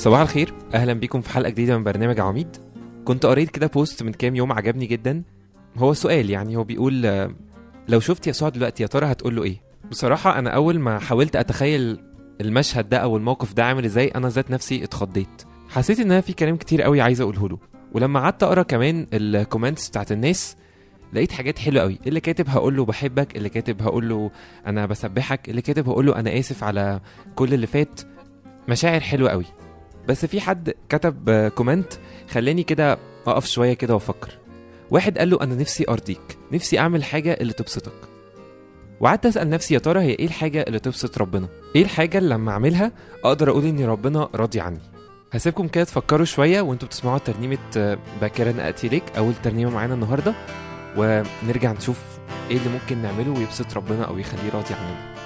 صباح الخير. أهلا بيكم في حلقة جديدة من برنامج عواميد. كنت قريت كده post من كام يوم عجبني جدا. هو سؤال يعني هو بيقول لو شفت يسوع دلوقتي يا ترى هتقول له إيه؟ بصراحة أنا أول ما حاولت أتخيل المشهد ده أو الموقف ده عامل إزاي أنا ذات نفسي اتخضيت. حسيت إن أنا في كلام كتير قوي عايز أقوله له. ولما قعدت أقرأ كمان ال comments بتاعت الناس لقيت حاجات حلوة قوي. اللي كاتب هقول له بحبك اللي كاتب هقول له أنا بسبحك اللي كاتب هقول له أنا آسف على كل اللي فات. مشاعر حلوة قوي. بس في حد كتب آه، كومنت خلاني كده أقف شوية كده وأفكر. واحد قال له أنا نفسي أرضيك نفسي أعمل حاجة اللي تبسطك. وقعدت أسأل نفسي يا ترى هي إيه الحاجة اللي تبسط ربنا؟ إيه الحاجة اللي لما أعملها أقدر أقول ان ربنا راضي عني؟ هسيبكم كده تفكروا شوية وأنتوا بتسمعوا ترنيمة آه، باكرا أتي ليك أول ترنيمة معانا النهارده. ونرجع نشوف إيه اللي ممكن نعمله ويبسط ربنا أو يخليه راضي عننا.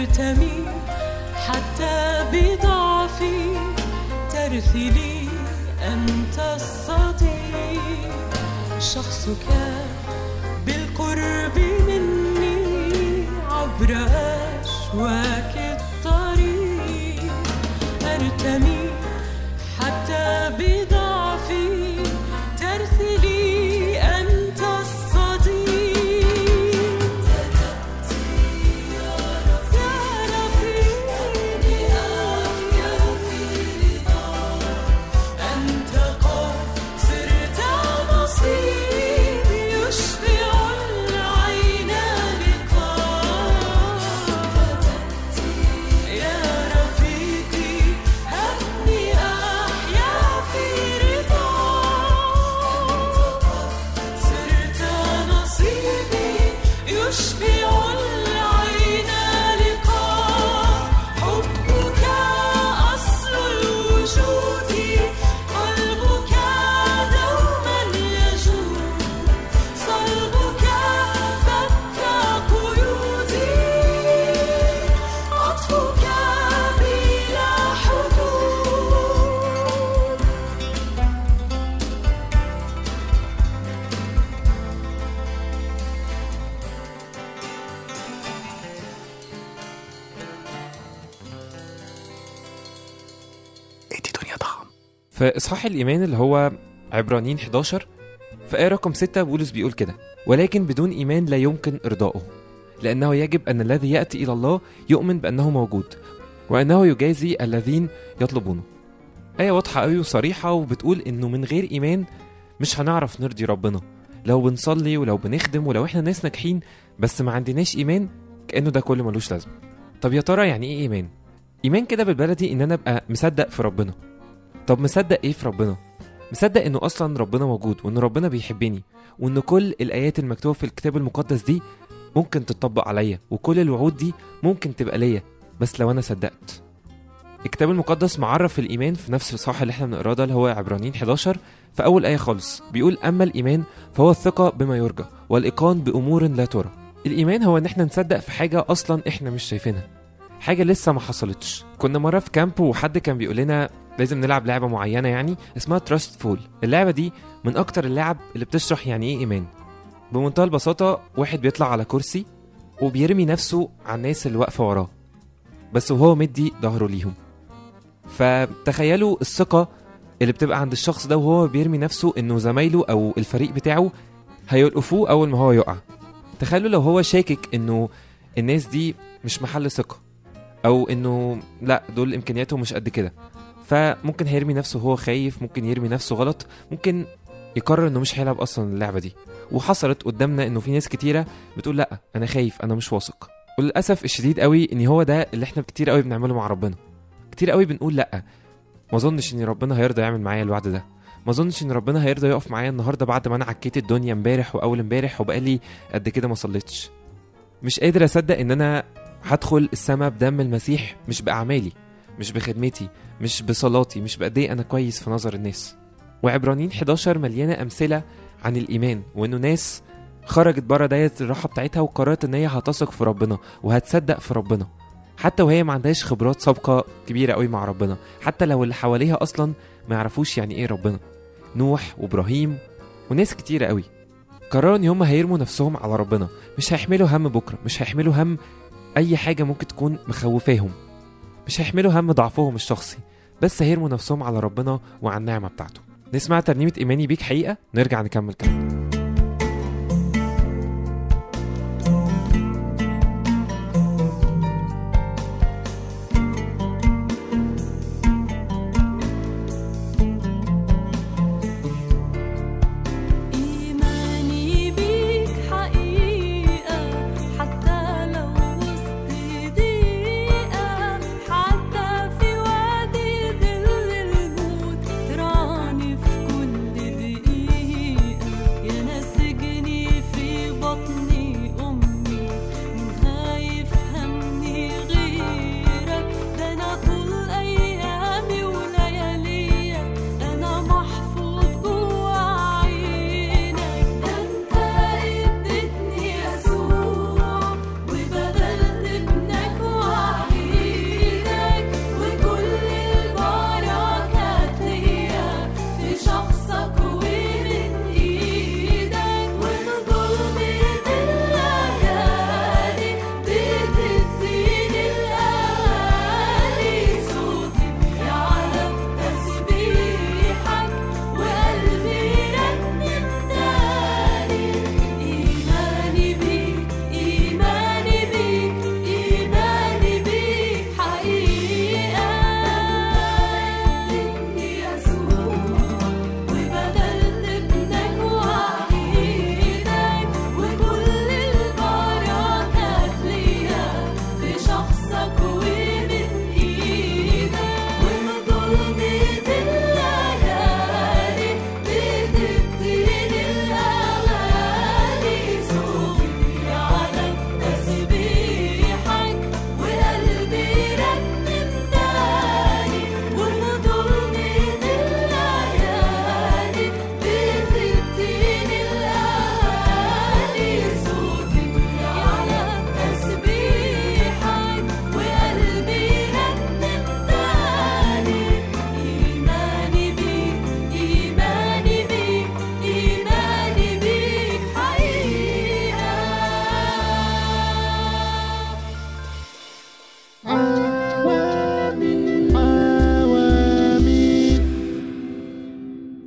أرتمي حتى بضعفي. ترثلي أنت الصديق. شخصك بالقرب مني عبر أشواك الطريق. أرتمي حتى بضعفي في إصحاح الإيمان اللي هو عبرانيين 11 في آية رقم 6 بولس بيقول كده ولكن بدون إيمان لا يمكن إرضائه لأنه يجب أن الذي يأتي إلى الله يؤمن بأنه موجود وأنه يجازي الذين يطلبونه. آية واضحة أوي وصريحة وبتقول إنه من غير إيمان مش هنعرف نرضي ربنا لو بنصلي ولو بنخدم ولو إحنا ناس ناجحين بس ما عندناش إيمان كأنه ده كله ملوش لازمة. طب يا ترى يعني إيه إيمان؟ إيمان كده بالبلدي إن أنا أبقى مصدق في ربنا. طب مصدق إيه في ربنا؟ مصدق إنه أصلا ربنا موجود وإن ربنا بيحبني وإن كل الآيات المكتوبة في الكتاب المقدس دي ممكن تطبق عليا وكل الوعود دي ممكن تبقى ليا بس لو أنا صدقت. الكتاب المقدس معرف الإيمان في نفس الصح اللي إحنا بنقراه ده اللي هو عبرانيين 11 في أول آية خالص. بيقول أما الإيمان فهو الثقة بما يرجى والإيقان بأمور لا ترى. الإيمان هو إن إحنا نصدق في حاجة أصلا إحنا مش شايفينها حاجة لسه ما حصلتش. كنا مرة في camp وحد كان بيقول لنا لازم نلعب لعبة معينة يعني اسمها trust fall اللعبة دي من أكتر اللعب اللي بتشرح يعني إيه إيمان. بمنتهى البساطة واحد بيطلع على كرسي وبيرمي نفسه على الناس اللي واقفة وراه بس وهو مدي ظهره ليهم. فتخيلوا الثقة اللي بتبقى عند الشخص ده وهو بيرمي نفسه إنه زمايله أو الفريق بتاعه هيلقفوه أول ما هو يقع. تخيلوا لو هو شاكك إنه الناس دي مش محل ثقة أو إنه لأ دول إمكانياتهم مش قد كده. فممكن هيرمي نفسه وهو خايف ممكن يرمي نفسه غلط ممكن يقرر إنه مش هيلعب أصلا اللعبة دي. وحصلت قدامنا إنه في ناس كتيرة بتقول لأ أنا خايف أنا مش واثق. وللأسف الشديد قوي إن هو ده اللي إحنا كتير قوي بنعمله مع ربنا. كتير قوي بنقول لأ. ما أظنش إن ربنا هيرضى يعمل معايا الوعد ده. ما أظنش إن ربنا هيرضى يقف معايا النهارده بعد ما أنا عكيت الدنيا امبارح وأول امبارح وبقالي قد كده ما صليتش. مش قادر أصدق إن أنا هدخل السما بدم المسيح مش بأعمالي. مش بخدمتي مش بصلاتي مش بقد إيه أنا كويس في نظر الناس. وعبرانيين 11 مليانة أمثلة عن الإيمان وإنه ناس خرجت بره دايرة الراحة بتاعتها وقررت إن هي هتثق في ربنا وهتصدق في ربنا. حتى وهي ما عندهاش خبرات سابقة كبيرة قوي مع ربنا. حتى لو اللي حواليها أصلا ما يعرفوش يعني إيه ربنا. نوح وإبراهيم وناس كتيرة قوي قرروا إن هم هيرموا نفسهم على ربنا. مش هيحملوا هم بكرة مش هيحملوا هم أي حاجة ممكن تكون مخوفاهم. مش هيحملوا هم ضعفهم الشخصي بس هيرموا نفسهم على ربنا وعلى النعمة بتاعته. نسمع ترنيمة إيماني بيك حقيقة؟ نرجع نكمل كلام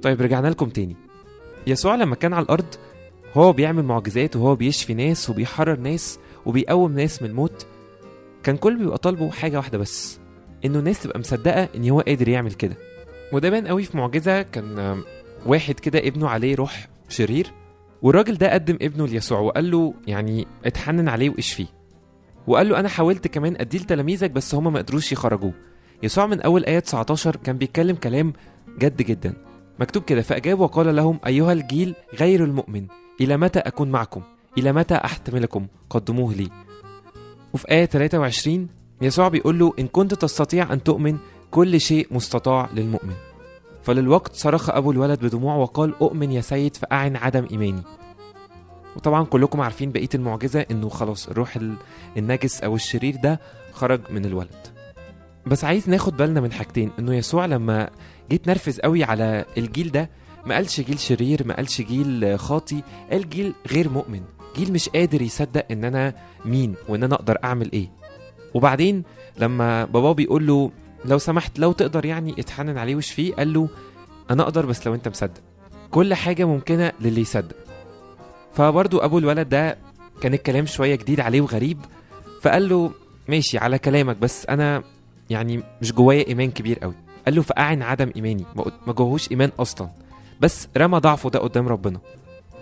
طيب رجعنا لكم تاني. يسوع لما كان على الأرض هو بيعمل معجزات وهو بيشفي ناس وبيحرر ناس وبيقوم ناس من الموت كان كل بيبقى طالبه حاجة واحدة بس إنه الناس تبقى مصدقة إن هو قادر يعمل كده. وده بان قوي في معجزة كان واحد كده ابنه عليه روح شرير والراجل ده قدم ابنه ليسوع وقال له يعني اتحنن عليه واشفيه. وقال له أنا حاولت كمان اديه لتلاميذك بس هما ما قدروش يخرجوه. يسوع من أول آية 19 كان بيتكلم كلام جد جدا. مكتوب كده فأجاب وقال لهم أيها الجيل غير المؤمن إلى متى أكون معكم؟ إلى متى أحتملكم؟ قدموه لي. وفي آية 23 يسوع بيقول له إن كنت تستطيع أن تؤمن كل شيء مستطاع للمؤمن. فللوقت صرخ أبو الولد بدموع وقال أؤمن يا سيد فأعن عدم إيماني. وطبعا كلكم عارفين بقية المعجزة إنه خلاص الروح ال- النجس أو الشرير ده خرج من الولد. بس عايز ناخد بالنا من حاجتين. إنه يسوع لما جيت نرفز قوي على الجيل ده ما قالش جيل شرير ما قالش جيل خاطي قال جيل غير مؤمن. جيل مش قادر يصدق إن أنا مين وإن أنا أقدر أعمل إيه. وبعدين لما باباه بيقول له لو سمحت لو تقدر يعني اتحنن عليه واشفيه قال له أنا أقدر بس لو أنت مصدق. كل حاجة ممكنة للي يصدق. فبرضو أبو الولد ده كان الكلام شوية جديد عليه وغريب. فقال له ماشي على كلامك بس أنا يعني مش جوايا إيمان كبير قوي. قال له فأعن عدم إيماني. ما جواهوش إيمان أصلا. بس رمى ضعفه ده قدام ربنا.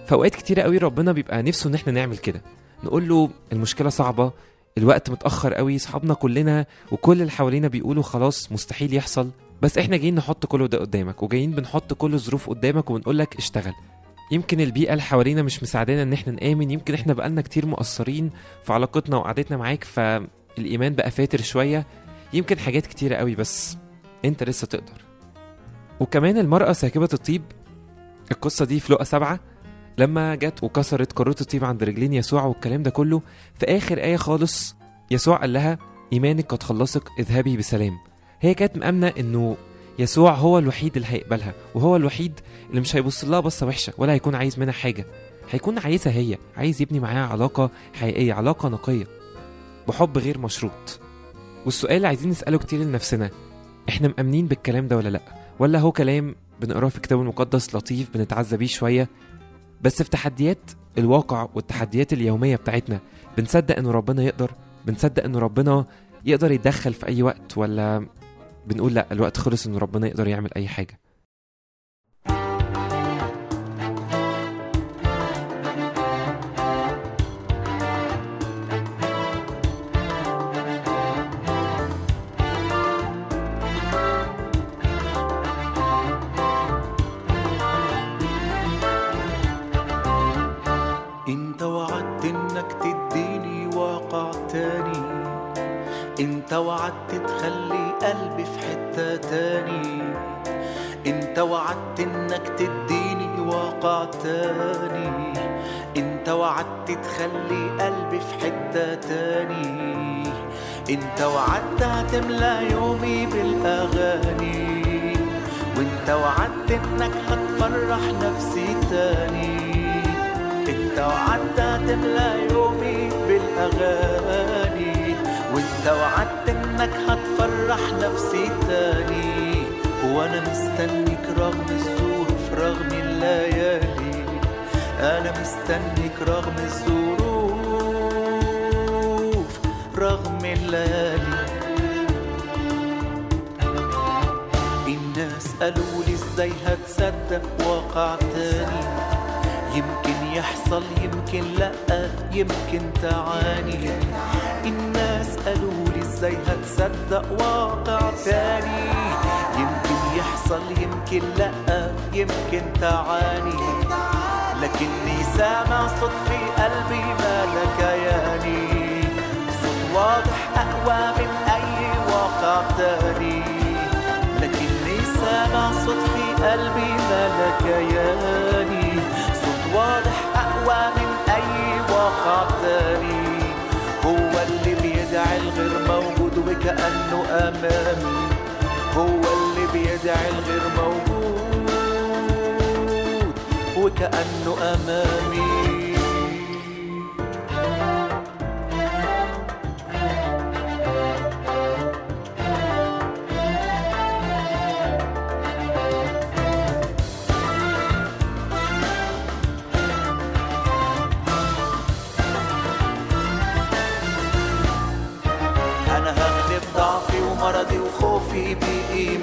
فأوقات كتيرة قوي ربنا بيبقى نفسه إن إحنا نعمل كده. نقول له المشكلة صعبة الوقت متأخر قوي صحابنا كلنا وكل اللي حوالينا بيقولوا خلاص مستحيل يحصل. بس إحنا جايين نحط كل ده قدامك وجايين بنحط كل الظروف قدامك وبنقول لك اشتغل. يمكن البيئة اللي حوالينا مش مساعدانا إن إحنا نآمن. يمكن إحنا بقالنا كتير مقصرين في علاقتنا وقعدتنا معاك فالإيمان بقى فاتر شوية. يمكن حاجات كتيرة قوي بس انت لسه تقدر. وكمان المرأة ساكبة الطيب. القصة دي في لقا سبعة لما جت وكسرت كروت الطيب عند رجلين يسوع والكلام ده كله في آخر آية خالص يسوع قال لها إيمانك قد خلصك اذهبي بسلام. هي كانت مأمنة إنه يسوع هو الوحيد اللي هيقبلها وهو الوحيد اللي مش هيبص لها بصة وحشة ولا هيكون عايز منها حاجة. هيكون عايزها هي عايز يبني معاها علاقة حقيقية علاقة نقية بحب غير مشروط. والسؤال اللي عايزين نسأله كتير لنفسنا. إحنا مأمنين بالكلام ده ولا لأ؟ ولا هو كلام بنقراه في الكتاب المقدس لطيف بنتعزى بيه شوية؟ بس في تحديات الواقع والتحديات اليومية بتاعتنا بنصدق انه ربنا يقدر؟ بنصدق انه ربنا يقدر يتدخل في أي وقت ولا بنقول لأ الوقت خلص انه ربنا يقدر يعمل أي حاجة؟ وعدت تخلي قلبي في حتة تاني. انت وعدت انك تديني واقع تاني. انت وعدت تخلي قلبي في حتة تاني. انت وعدت هتملى يومي بالأغاني. وانت وعدت انك هتفرح نفسي تاني. انت وعدت هتملى يومي بالأغاني. انك هتفرح نفسي تاني وأنا مستنيك رغم الظروف رغم الليالي. أنا مستنيك رغم الظروف رغم الليالي. الناس قالوا لي إزاي هتصدق واقع تاني؟ يمكن يحصل يمكن لأ يمكن تعاني. الناس قالوا إزاي هتصدق واقع تاني يمكن يحصل يمكن لا يمكن تعاني. لكني سامع صوت في قلبي مالك ياني. صوت واضح أقوى من أي واقع تاني. لكني سامع صوت في قلبي مالك ياني. صوت واضح أقوى من أي واقع تاني وكأنه أمامي هو اللي بيدعي الغير موجود وكأنه أمامي Phoebe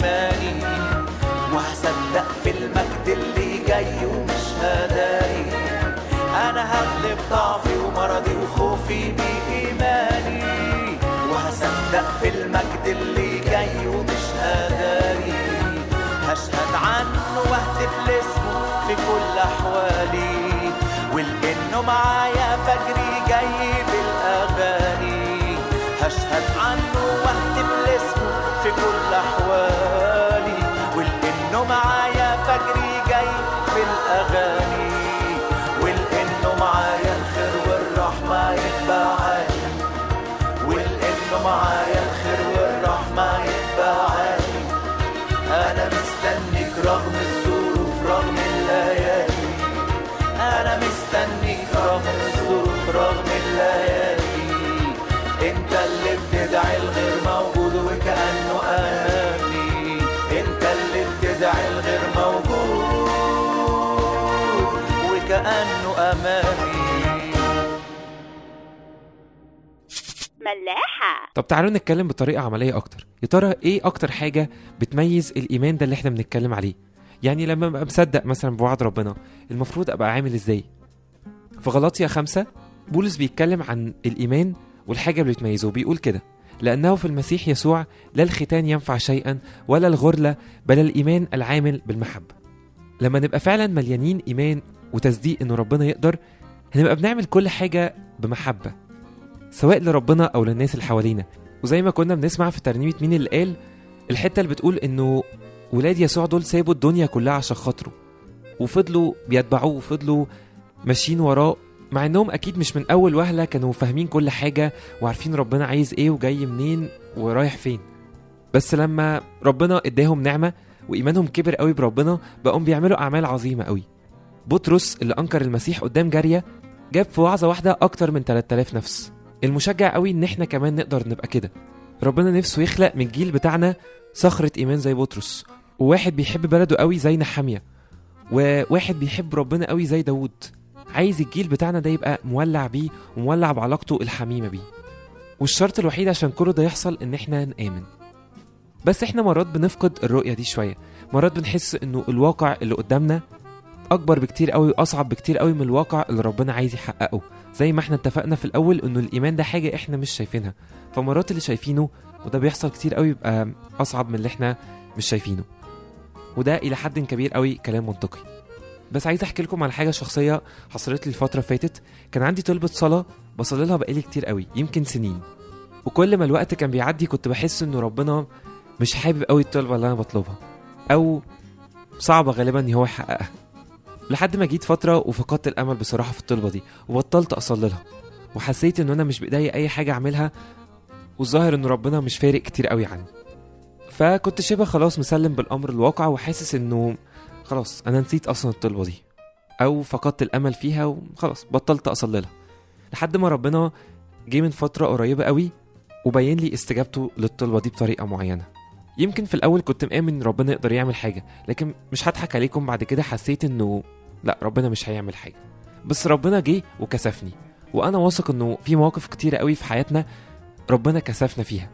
كل أحوالي ولأنه معايا فجري جاي بالأغاني ولأنه ملاحة. طب تعالوا نتكلم بطريقة عملية أكتر. يا ترى إيه أكتر حاجة بتميز الإيمان ده اللي إحنا بنتكلم عليه؟ يعني لما أبقى مصدق مثلا بوعد ربنا المفروض أبقى عامل إزاي؟ في غلاطيا خمسة بولس بيتكلم عن الإيمان والحاجة اللي بتميزه بيقول كده لأنه في المسيح يسوع لا الختان ينفع شيئا ولا الغرلة بل الإيمان العامل بالمحبة. لما نبقى فعلا مليانين إيمان وتصديق إنه ربنا يقدر هنبقى بنعمل كل حاجة بمحبة. سواء لربنا أو للناس اللي حوالينا. وزي ما كنا بنسمع في ترنيمة مين اللي قال الحتة اللي بتقول إنه ولاد يسوع دول سابوا الدنيا كلها عشان خاطره. وفضلوا بيتبعوه وفضلوا ماشيين وراه مع إنهم أكيد مش من أول وهلة كانوا فاهمين كل حاجة وعارفين ربنا عايز إيه وجاي منين ورايح فين. بس لما ربنا إداهم نعمة وإيمانهم كبر قوي بربنا بقوا بيعملوا أعمال عظيمة قوي. بطرس اللي أنكر المسيح قدام جارية جاب في وعظة واحدة أكتر من 3000 نفس. المشجع قوي ان إحنا كمان نقدر نبقى كده. ربنا نفسه يخلق من الجيل بتاعنا صخرة إيمان زي بطرس وواحد بيحب بلده قوي زي نحامية وواحد بيحب ربنا قوي زي داوود. عايز الجيل بتاعنا ده يبقى مولع بيه ومولع بعلاقته الحميمة بيه. والشرط الوحيد عشان كل ده يحصل إن إحنا نآمن. بس إحنا مرات بنفقد الرؤية دي شوية. مرات بنحس إنه الواقع اللي قدامنا أكبر بكتير قوي وأصعب بكتير قوي من الواقع اللي ربنا عايز يحققه. زي ما إحنا اتفقنا في الأول إنه الإيمان ده حاجة إحنا مش شايفينها. فمرات اللي شايفينه وده بيحصل كتير قوي بيبقى أصعب من اللي إحنا مش شايفينه. وده إلى حد كبير قوي كلام منطقي. بس عايز أحكي لكم على حاجة شخصية حصلت لي الفترة فاتت. كان عندي طلبة صلاة بصلي لها بقالي كتير قوي يمكن سنين. وكل ما الوقت كان بيعدي كنت بحس إنه ربنا مش حابب قوي الطلبة اللي أنا بطلبها. أو صعبة غالبا إن هو يحققها. لحد ما جيت فترة وفقدت الأمل بصراحة في الطلبة دي وبطلت أصلي لها وحسيت إن أنا مش بإيديا أي حاجة أعملها والظاهر إن ربنا مش فارق كتير قوي عني. فكنت شبه خلاص مسلم بالأمر الواقع وحاسس إنه خلاص أنا نسيت أصلا الطلبة دي أو فقدت الأمل فيها وخلاص بطلت أصلي لها. لحد ما ربنا جه من فترة قريبة قوي وبين لي استجابته للطلبة دي بطريقة معينة. يمكن في الأول كنت مآمن ربنا يقدر يعمل حاجة لكن مش هضحك عليكم بعد كده حسيت إنه لا ربنا مش هيعمل حاجة. بس ربنا جه وكسفني وأنا واثق إنه في مواقف كتيرة قوي في حياتنا ربنا كسفنا فيها.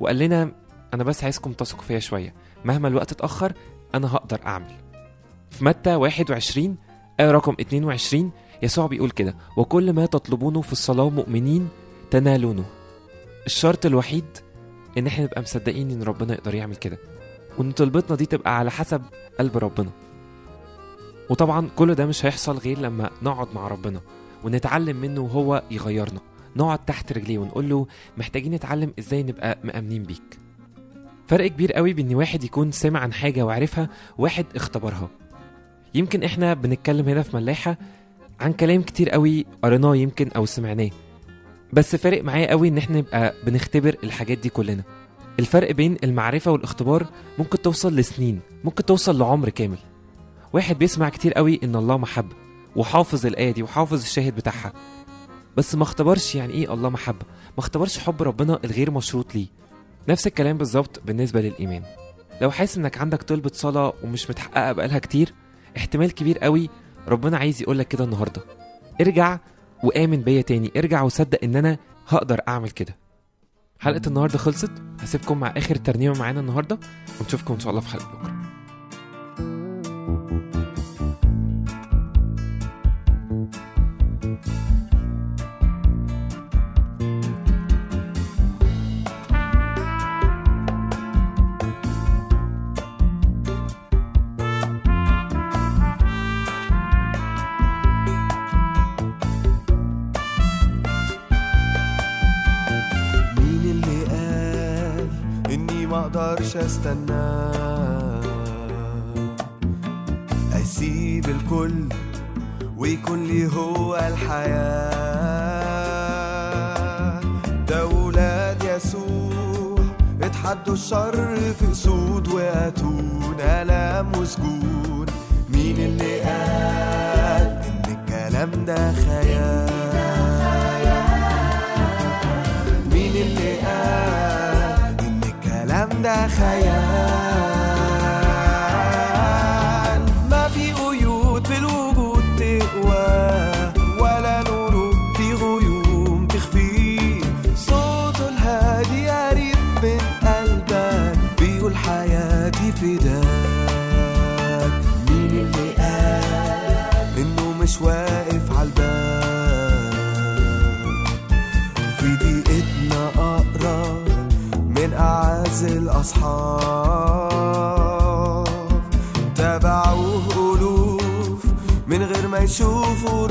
وقال لنا أنا بس عايزكم تثقوا فيا شوية مهما الوقت اتأخر أنا هقدر أعمل. في متى 21 آية رقم 22 يسوع بيقول كده وكل ما تطلبونه في الصلاة مؤمنين تنالونه. الشرط الوحيد إن إحنا نبقى مصدقين إن ربنا يقدر يعمل كده وإن طلبتنا دي تبقى على حسب قلب ربنا. وطبعا كل ده مش هيحصل غير لما نقعد مع ربنا ونتعلم منه وهو يغيرنا. نقعد تحت رجليه ونقول له محتاجين نتعلم إزاي نبقى مأمنين بيك. فرق كبير قوي بان واحد يكون سمع عن حاجة وعرفها وواحد اختبرها. يمكن إحنا بنتكلم هنا في ملاحة عن كلام كتير قوي قريناه يمكن أو سمعناه. بس فارق معايا قوي إن إحنا نبقى بنختبر الحاجات دي كلنا. الفرق بين المعرفة والاختبار ممكن توصل لسنين ممكن توصل لعمر كامل. واحد بيسمع كتير قوي إن الله محبه وحافظ الآية دي وحافظ الشاهد بتاعها. بس ما اختبرش يعني إيه الله محبه ما اختبرش حب ربنا الغير مشروط ليه. نفس الكلام بالظبط بالنسبة للإيمان. لو حاسس إنك عندك طلبة صلاة ومش متحققة بقالها كتير احتمال كبير قوي ربنا عايز يقولك كده النهارده. ارجع وآمن بيا تاني ارجع وصدق إن أنا هقدر أعمل كده. حلقة النهارده خلصت. هسيبكم مع آخر ترنيمة معانا النهارده ونشوفكم إن شاء الله في حلقة بكرة. مش هستنى. أسيب الكل ويكون لي هو الحياة. ده ولاد يسوع اتحدوا الشر في أسود وأتون ألم وسجون. مين اللي قال إن الكلام ده خيال؟ 大海呀 أصحاب تابعوه ألوف من غير ما يشوفوا